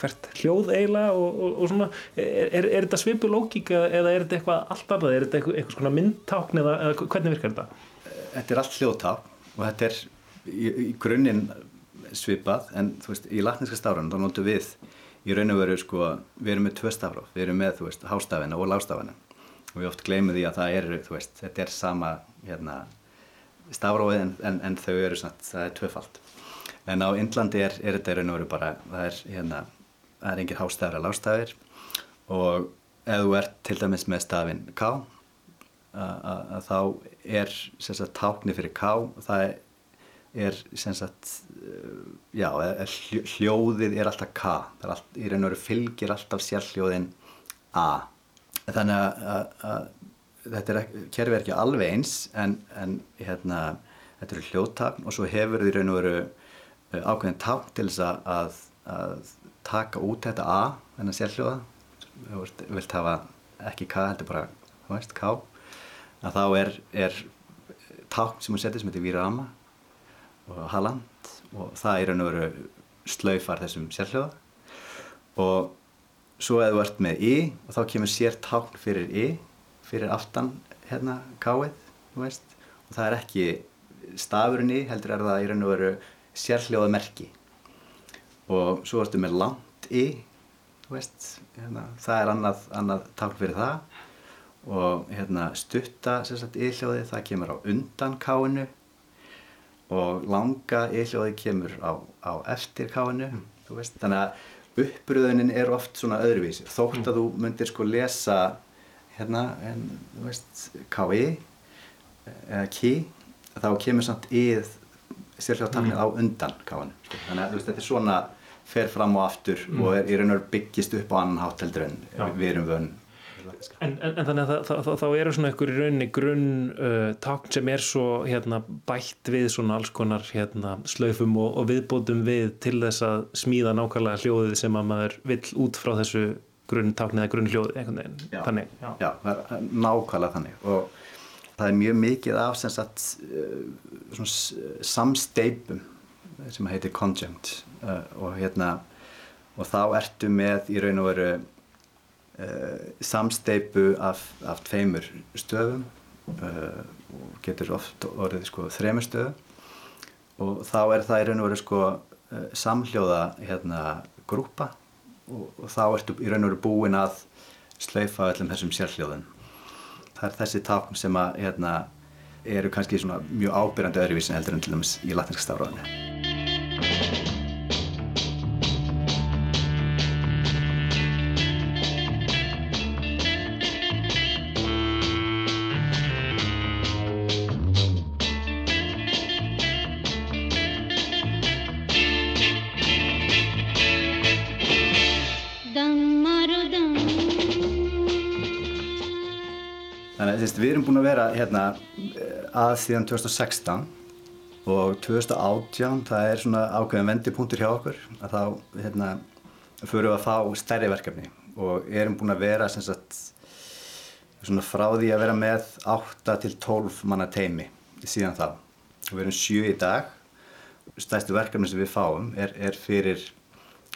A: hvert hljóð eiginlega og, og, og svona, er, er, er þetta svipuð lógík eða er þetta eitthvað allt annað, er þetta eitthvað, eitthvað svona myndtákn eða, eða hvernig virkar þetta?
D: þetta er allt hljóðtáp og þetta er í, í grunninn svipað en þú veist, í latneska stafran þá notum við í raun og veru sko, við erum með tvö stafráf, við erum með þú veist, hástafina og lástafina og við oft gleymum því að það er, þú veist, þetta er sama hérna, stafráfið en, en, en þau eru svona, það er tvöfalt. En á Indlandi er, er þetta í raun og veru bara, það er hérna, það er engir hástafir að lástafir og ef þú ert til dæmis með stafinn K að, þá er sagt tákni fyrir K það er sagt uh, já, er, hljó- hljóðið er alltaf K. Það er allt, í raun og veru fylgir alltaf sérhljóðin A. Þannig að, að, að þetta er kerfi er ekki alveg eins en, en hérna þetta eru hljóðtakn og svo hefur því raun og veru uh, ákveðin tákn til þess að, að taka út þetta A, þennan sérhljóða. Þú vilt, hafa ekki K heldur bara, þú veist, K. Að þá er, er tákn sem hún setur sem heitir Virama og Halland og það er raun og veru slaufar þessum sérhljóða. Og svo ef þú ert með I og þá kemur sér tákn fyrir I fyrir aftan hérna veist. Og það er ekki stafurinn I heldur er það í raun og veru sérhljóða merki og svo ertu með langt I þú veist hérna, það er annað, annað tákn fyrir það. Og hérna stutta I-hljóði það kemur á undan K-inu og langa I-hljóði kemur á, á eftir þú veist, þannig að uppbröðunin er oft svona öðruvísi. Þótt að þú myndir sko lesa hérna, en, þú veist K-I eða Ki þá kemur samt I-ð sérhljóðtaknið á undan K-inu sko. þannig að veist, þetta er svona fer fram og aftur og er í raun og veru byggist upp á annan hátt heldur en
A: Já.
D: við erum vön
A: En, en, en þannig að það, það, þá eru svona einhver í rauninni grunn uh, tákn sem er svo hérna, bætt við svona alls konar hérna, slaufum og, og viðbótum við til þess að smíða nákvæmlega hljóðið sem að maður vill út frá þessu grunn tákn eða grunn hljóðið einhvern veginn.
D: Já.
A: Já.
D: Nákvæmlega þannig og það er mjög mikið af sagt svona s- samsteipum sem heitir conjunct uh, og hérna og þá ertu með í raun og veru samsteipu af, af tveimur stöðum uh, og getur oft orðið sko þremur stöðum. Og þá er það í raun og veru sko samhljóða hérna grúpa og, og þá ertu í raun og veru búin að slaufa öllum þessum sérhljóðum það er þessi tákn sem að hérna eru kannski mjög ábyrjandi öðruvísin heldur en til dæmis í latinska stafráðinu búin að vera hérna eh, að síðan 2016 og 2018 það er svona ákveðin vendipunktur hjá okkur að þá hérna förum við að fá stærri verkefni og erum búin að vera sem sagt svona frá því að vera með 8 til 12 manna teimi síðan þá. Við erum 7 í dag. Stærstu verkefni sem við fáum er, er fyrir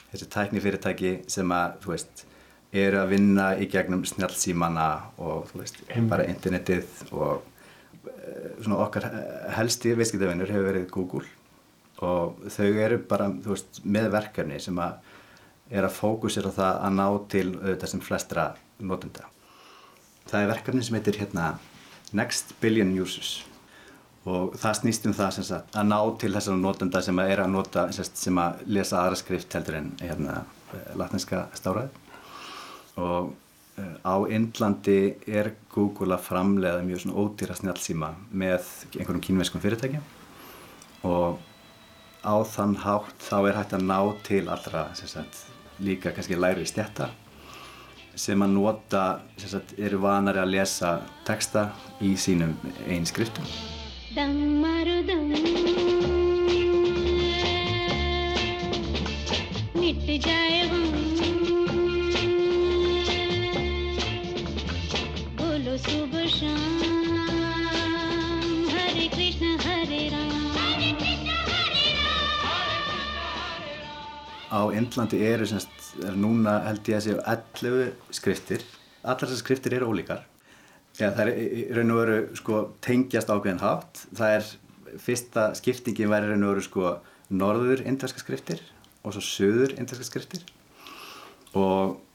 D: þessi tækni fyrirtæki sem að, þú veist, eru að vinna í gegnum snjallsímana og, veist, bara internetið og eh, svona okkar helsti viðskiptavinnur hefur verið Google og þau eru bara, veist, með verkefni sem að er að fókusera það að ná til auðvitað sem flestra notenda. Það er verkefni sem heitir hérna Next Billion Users og það snýst um það sagt, að ná til þessara notenda sem að er að nota sem, að lesa aðra skrift heldur en hérna, latinska stáraði og uh, á Indlandi er Google að framleiða mjög svona ódýra snjálfsíma með einhverjum kínverskum fyrirtækjum. Og á þann hátt þá er hægt að ná til allra sagt, líka kannski læri stjætta sem að nota sem sagt, eru vanari að lesa texta í sínum einn skriftum.
G: दम सुबह शाम हरे कृष्ण हरे राम हरे कृष्ण हरे
D: á Indlandi eru semst, er núna held ég að séu 11 skriftir allar þessar skriftir eru ólíkar Já, það er í í raun og veru sko, tengjast ákveðin hátt það er fyrsta skiptingin væri í raun og veru sko, norður indverska skriftir og svo söður indverska skriftir og svona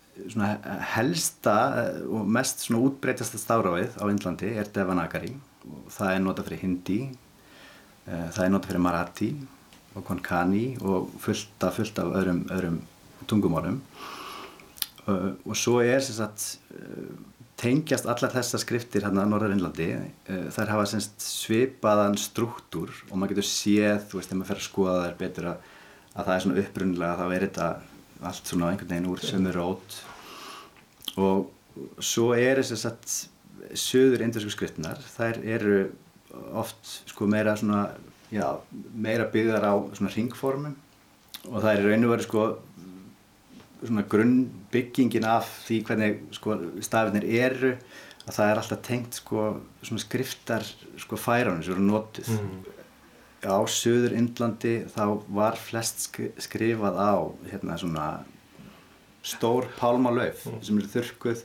D: helsta eh, og mest útbreytasta stafráfið á Indlandi er Devanagari. Og það er notað fyrir hindi eh, það er notað fyrir Marathi og Konkani og fullt af, fullt af öðrum, öðrum tungumálum. Og svo er sagt tengjast allar þessar skriftir hérna á Norðurinnlandi uh, þær hafa sagt svipaðan struktúr og maður getur séð, þú veist, þegar maður fer að skoða þær betur að, að það er svona upprunnilega þá er þetta allt svona einhvern veginn úr sömu rót. Og svo eru sem sagt söður indversku skriftinar þær eru oft sko meira svona já, meira byggðar á svona ringformum og það er raun og veru sko svona grunnbyggingin af því hvernig sko stafinir eru að það er alltaf tengt sko svona skriftar sko færanum sem eru notuð á söður Indlandi þá var flest skri- skrifað á hérna svona stór pálmalauf sem eru þurrkuð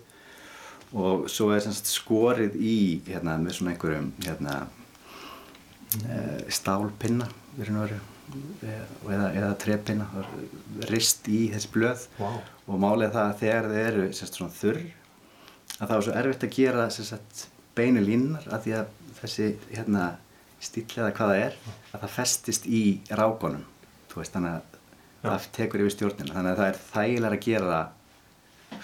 D: og svo er sem sagt skorið í hérna með svona einhverjum hérna e, stálpinna í raun og veru e, eða, eða trepinna rist í þessi blöð
A: Vá.
D: og málið það að þegar þið eru sem sagt, svona þurr að það er svo erfitt að gera sem sagt, beinu línar að því að þessi hérna, stíll eða hvað það er að það festist í rákonum veist þannig að það tekur yfir stjórnina. Þannig að það er þægilega að gera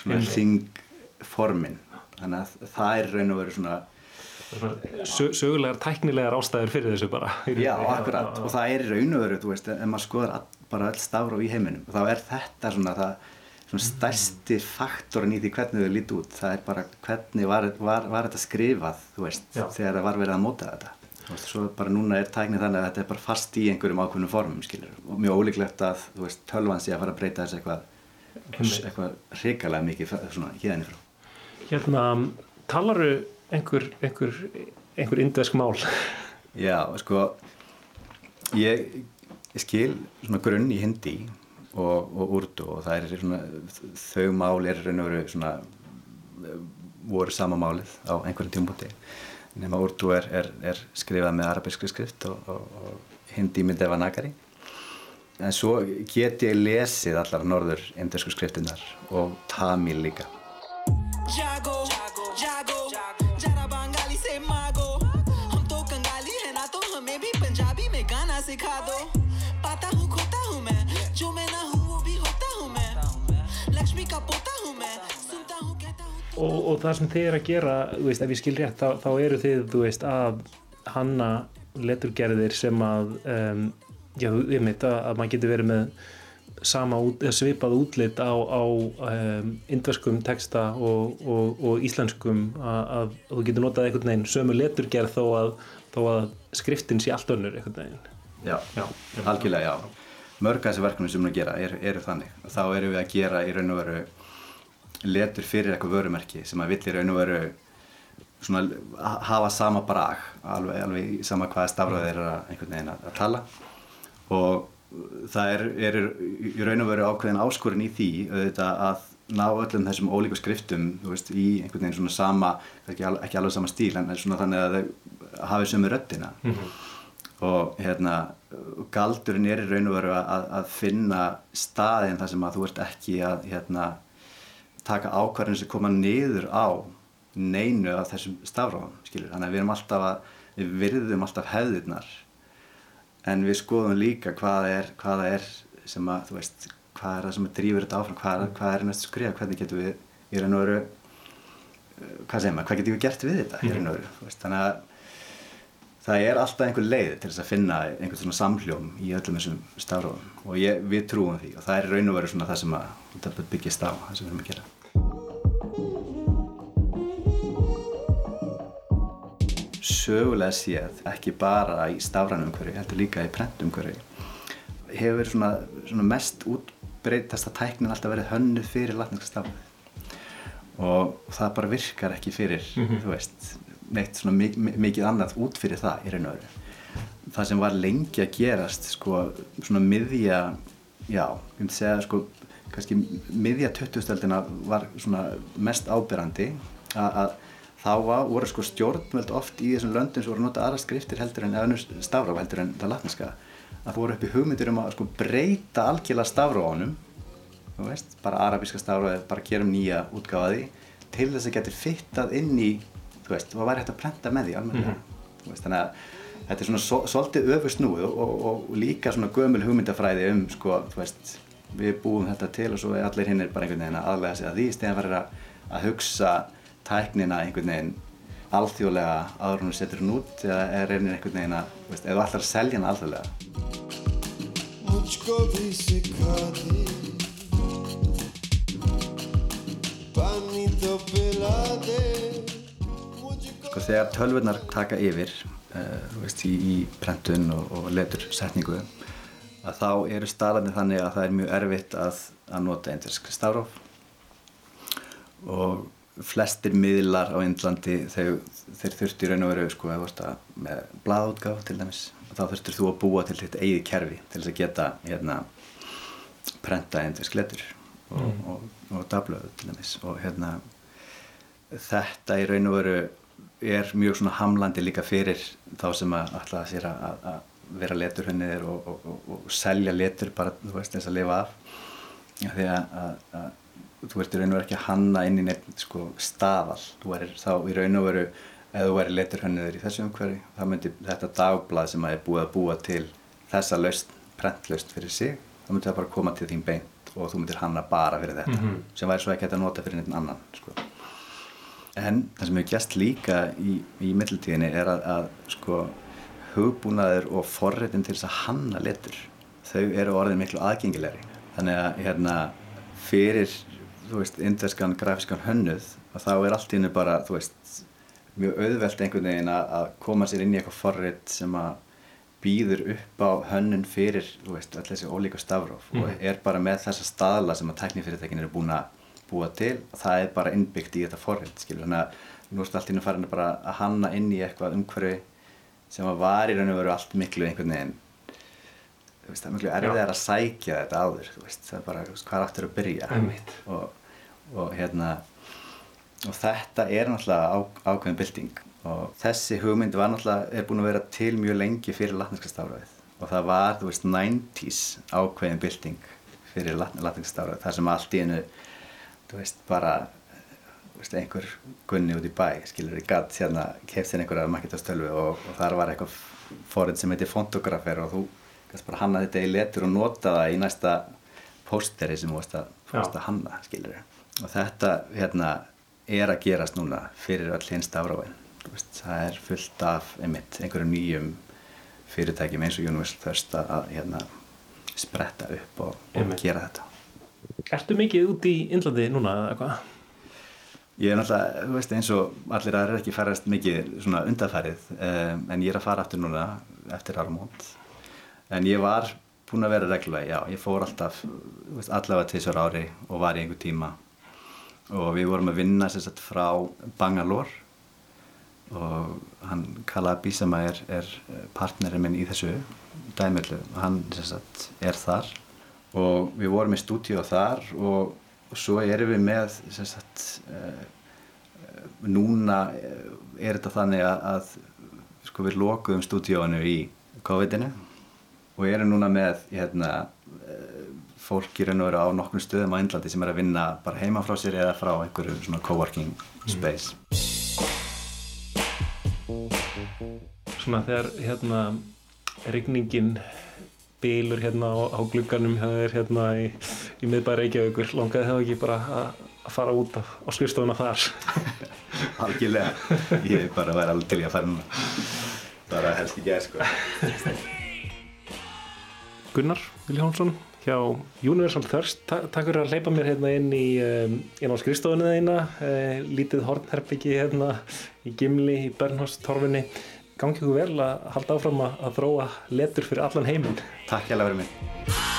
D: svona þingformin þannig að það er raun og veru svona
A: Sö, sögulegar tæknilegar ástæður fyrir þessu bara.
D: Já, akkurat, og það er raun og veru, þú veist, ef maður skoðar all, bara öll stafróf í heiminum, þá er þetta svona það svona stærsti faktorinn í því hvernig þau líti út, það er bara hvernig var, var, var þetta skrifað, þú veist,
A: Já.
D: þegar það var verið að móta þetta. Veist, svo bara núna er tæknið þannig að þetta er bara fast í einhverjum ákveðnum formum, skilur, og mjög ólíklegt að, þú veist, tölvan sé að fara að breyta þessu eitthvað, eitthvað hrikalega mikið hérni frá.
A: Hérna, talaru einhver, einhver, einhver indvesk mál?
D: Já, sko ég, ég skil svona grunn í hindi og, og urdu og það er svona þau mál er raun og veru svona voru sama málið á einhverjum tímpúti nema urdu er, er, er skrifað með arabískri skrift og, og, og hindi með devanagari en svo get ég lesið allar norður indesku skriftinnar og tamil líka
A: og, og það sem þið er að gera þú veist, ef ég skil rétt, þá, þá eru þið þú veist, að hanna leturgerðir sem að um, já, ég veit að, að maður getur verið með sama út, svipað útlit á, á um, indverskum texta og, og, og íslenskum að, að þú getur notað einhvern veginn sömu leturgerð þó að, þó að skriftin sé allt önnur einhvern veginn
D: Já,
A: Já.
D: algjörlega já. Mörg af þessi verkefni sem við erum að gera eru, eru þannig. Þá erum við að gera í raun og veru letur fyrir eitthvað vörumerki sem að vill í raun og veru svona ha- hafa sama brag, alveg, alveg sama hvaða stafröð þeir eru að einhvern veginn að, tala. Og það er, er í raun og veru ákveðin áskorun í því auðvitað að ná öllum þessum ólíku skriftum veist, í einhvern veginn svona sama ekki, al- ekki alveg sama stíl en svona þannig að þau hafi sömu röddina. Og hérna galdurinn er í raun og veru að, að finna staðin þar sem að þú ert ekki að hérna, taka ákvarðin sem koma niður á neinu af þessum stafráðum þannig að við að við virðum alltaf hefðirnar. En við skoðum líka hvað er, hvað er sem að þú veist, hvað er það sem að drífur þetta áfram? Hvað hvað er næstu skrifa, hvernig getum við í raun og veru eh, hvað segir maður, hvað getum við gert við þetta í raun og veru, þannig að það er alltaf einhver leið til þess að finna einhvern svona samhljóm í öllum þessum stafrófum. Og ég, við trúum því og það er raun og veru svona það sem að þetta byggist á, það sem við erum að gera sögulega séð, ekki bara í stafrænum umhverfi, heldur líka í prentum umhverfi hefur svona, svona mest útbreytast að tæknin alltaf verið hönnuð fyrir latneska stafrið og það bara virkar ekki fyrir þú veist, neitt svona mik mikið annað út fyrir það í raun og veru. Það sem var lengi að gerast sko, svona miðja já, ég myndi segja sko kannski miðja 2000-öldina var svona mest ábyrrandi að þá var, voru sko stjórnvöld oft í þessum löndum sem voru að nota aðra skriftir heldur en stafráf heldur en það latneska að það voru uppi hugmyndir um að sko breyta algjörlega stafráfunum þú veist, bara arabíska stafráfi bara gerum nýja útgáfaði til þess að geti fittað inn í þú veist, hvað væri hægt að prenta með því almennilega þú veist, þannig að þetta er svona svo, svolítið öfusnúið og, og, og líka svona gömul hugmyndafræði um sko, þú veist, við búum þetta til og svo er allir hinn bara einhvern veginn að aðlega sig að því tæknina einhvern veginn alþjóðlega áður hún setur hún út eða er reynir einhvern veginn að, veist, eða allar selja hann alþjóðlega. Sko þegar tölvurnar taka yfir, uh, veist, í, í prentun og, og letursetningu, að þá eru staðarnir þannig að það er mjög erfitt að, að nota eindirsk stafróf. Og flestir miðlar á Indlandi þeir, þeir þurfti í raun og veru sko, með blaðútgáf til dæmis og þá þurftur þú að búa til þitt eigið kerfi til þess að geta hérna, prenta eindersk letur og, og, og dablöðu til dæmis. Og hérna þetta í raun og veru er mjög svona hamlandi líka fyrir þá sem að að sér að, að- að vera leturhunnir og, og, og, og selja letur bara, þú veist, eins að lifa af því að, að, að þú ert í raun og veru ekki að hanna inn í neitt sko staðal, þú er þá í raun og veru ef þú væri leturhönniður í þessu umhverfi þá myndi þetta dagblað sem að er búið að búa til þessa laust, prentlaust fyrir sig, þá myndi það bara koma til þín beint og þú myndir hanna bara fyrir þetta sem væri svo ekki að nota fyrir neitt annan sko. En það sem hefur gæst líka í, í mittiltíðinni er að, að sko, hugbúnaður og forritin til þess að hanna letur, þau eru orðin miklu aðgengilegri. Þannig að hérna, fyrir þú veist, indverskan grafiskan hönnuð að þá er allt í hennu bara, þú veist, mjög auðvelt einhvern veginn að, koma sér inn í eitthvað forrit sem að býður upp á hönnun fyrir, þú veist, öll þessi ólíka stafróf og er bara með þessa staðla sem að tæknifyrirtækin eru búin að búa til og það er bara innbyggt í þetta forrit, skilur, þannig að nú ertu allt í hennu farin að bara að hanna inn í eitthvað umhverfi sem að var í raun og veru allt miklu einhvern veginn það er miklu erfiðar að sækja þetta áður, veist, það er bara, hvað áttur að byrja? Og, og hérna og þetta er náttúrulega á, ákveðin bylting. Og þessi hugmynd var náttúrulega, er búin að vera til mjög lengi fyrir latneska stafræðið og það var, þú veist, 90s ákveðin bylting fyrir lat, latneska stafræðið, þar sem allt í einu þú veist, bara þú veist, einhver gunni út í bæ skilur þið gatt hérna, kefti hérna einhverja maketastölvu og, og þar var eitthvað forrið sem heitir fontografer og þú kannski bara hanna þetta í letur og nota það í næsta pósteri sem þú varst að, að hanna skilur og þetta hérna er að gerast núna fyrir öll hinn stafráin það er fullt af einmitt einhverjum nýjum fyrirtækjum eins og Universal Thirst að, hérna spretta upp og, og gera þetta.
A: Ertu mikið út í Indlandi núna eða hvað?
D: Ég er náttúrulega, þú veist, eins og allir aðrir ekki farast mikið svona undanfærið um, en ég er að fara aftur núna eftir áramót en ég var búinn að vera reglulega, já, ég fór alltaf allavega tvisar ári og var í einhver tíma. Og við vorum að vinna sagt frá Bangalore. Og hann Kalabi sem er, er partnerinn minn í þessu dæmillu, hann sagt er þar. Og við vorum í stúdíu þar og, og svo erum við með sagt uh, núna eh, er þetta þannig að, að sko við lokuðum stúdíónu í COVID-inu og erum núna með hérna, eh, fólk í raun og veru á nokkrum stöðum á Indlandi sem er að vinna bara heima frá sér eða frá einhverju svona coworking space.
A: Svona þegar hérna rigningin bílur hérna á, á glugganum það er hérna í, í miðbæri Reykjavíkur langaði það ekki bara að, að fara út af, á skrifstofuna þar?
D: Algjörlega, ég bara væri alveg til í að fara núna. Bara helst ekki að sko
A: Gunnar Viljánsson hjá Universal Thirst. Ta takk fyrir að hleypa mér hérna inn í um, inn á skrifstofuna þeina uh, lítið hornherbyggi hérna í Gimli í Bernhóstorfinni gangi ykkur vel að halda áfram að, að þróa letur fyrir allan heiminn.
D: Takk hjá fyrir mig.
E: Say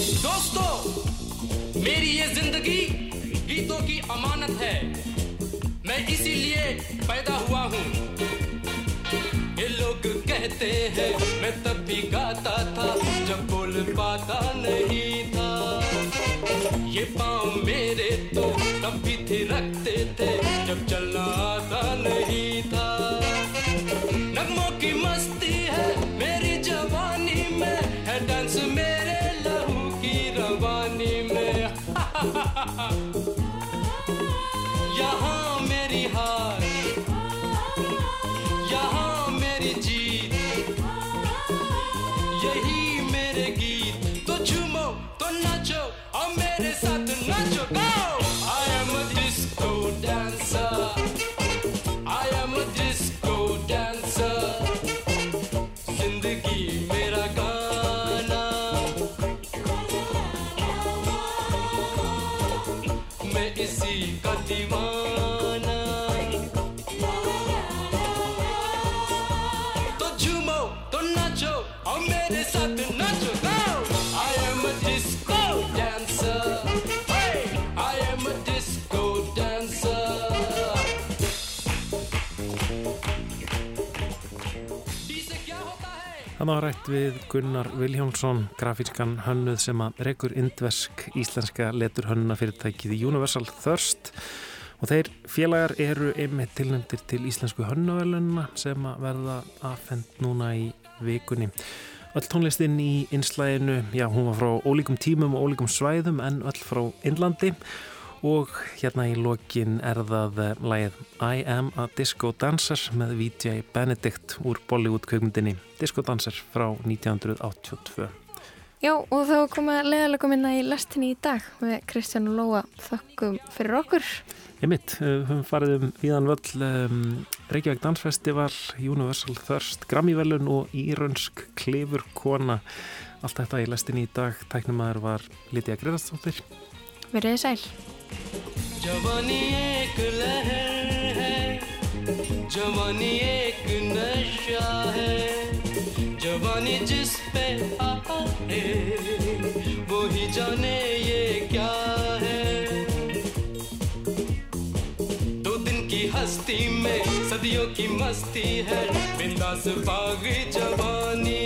H: दोस्तों, मेरी ये ज़िंदगी गीतों की अमानत है। मैं इसीलिए पैदा हुआ हूँ। ये लोग कहते हैं, मैं तब भी गाता था, जब बोल पाता नहीं था। ये पाँव मेरे तो तब भी थे, रखते थे, जब चलना आता नहीं
A: Það var rætt við Gunnar Viljónsson, grafískan hönnuð sem að rekur indversk íslenska leturhönnuna fyrirtækið Universal Thirst og þeir félagar eru einmitt tilnæmdir til íslensku hönnuvelunna sem að verða afhend núna í vikunni. Öll tónlistinn í inslæðinu, já hún var frá ólíkum tímum og ólíkum svæðum en öll frá Innlandi og hérna í lokin er það eh, lagið I Am a Disco Dancer með VJ Benedict úr Bollywood kveikmyndinni Disco Dancer frá 1982.
B: Já, og þá koma leðalega minna í lestinni í dag með Kristján og Lóa þökkum fyrir okkur.
A: Ég mitt, við höfum farið um viðan völl um, Reykjavík Dansfestival, Universal Thirst, Grammyvelun og Írönsk Klefurkona. Allt þetta í lestinni í dag. Tæknumæður var Lítiða Greðarstóttir.
B: Verðið sæl.
H: जवानी एक लहर है, जवानी एक नशा है। जवानी जिस पे आए वो ही जाने ये क्या है। दो दिन की हस्ती में सदियों की मस्ती है, बिंदास बाग जवानी।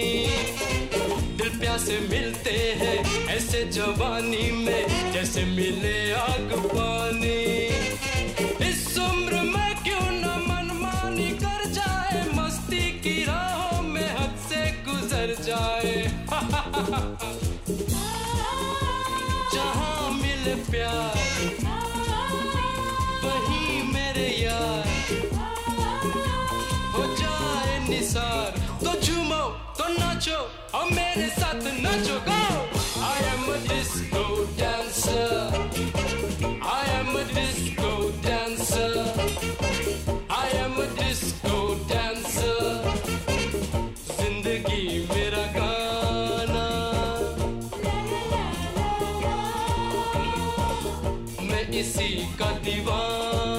H: दिल मिलते हैं ऐसे जवानी में जैसे मिले आग पानी। मेरे साथ आई एम ज़िंदगी मेरा मैं इसी का दीवान।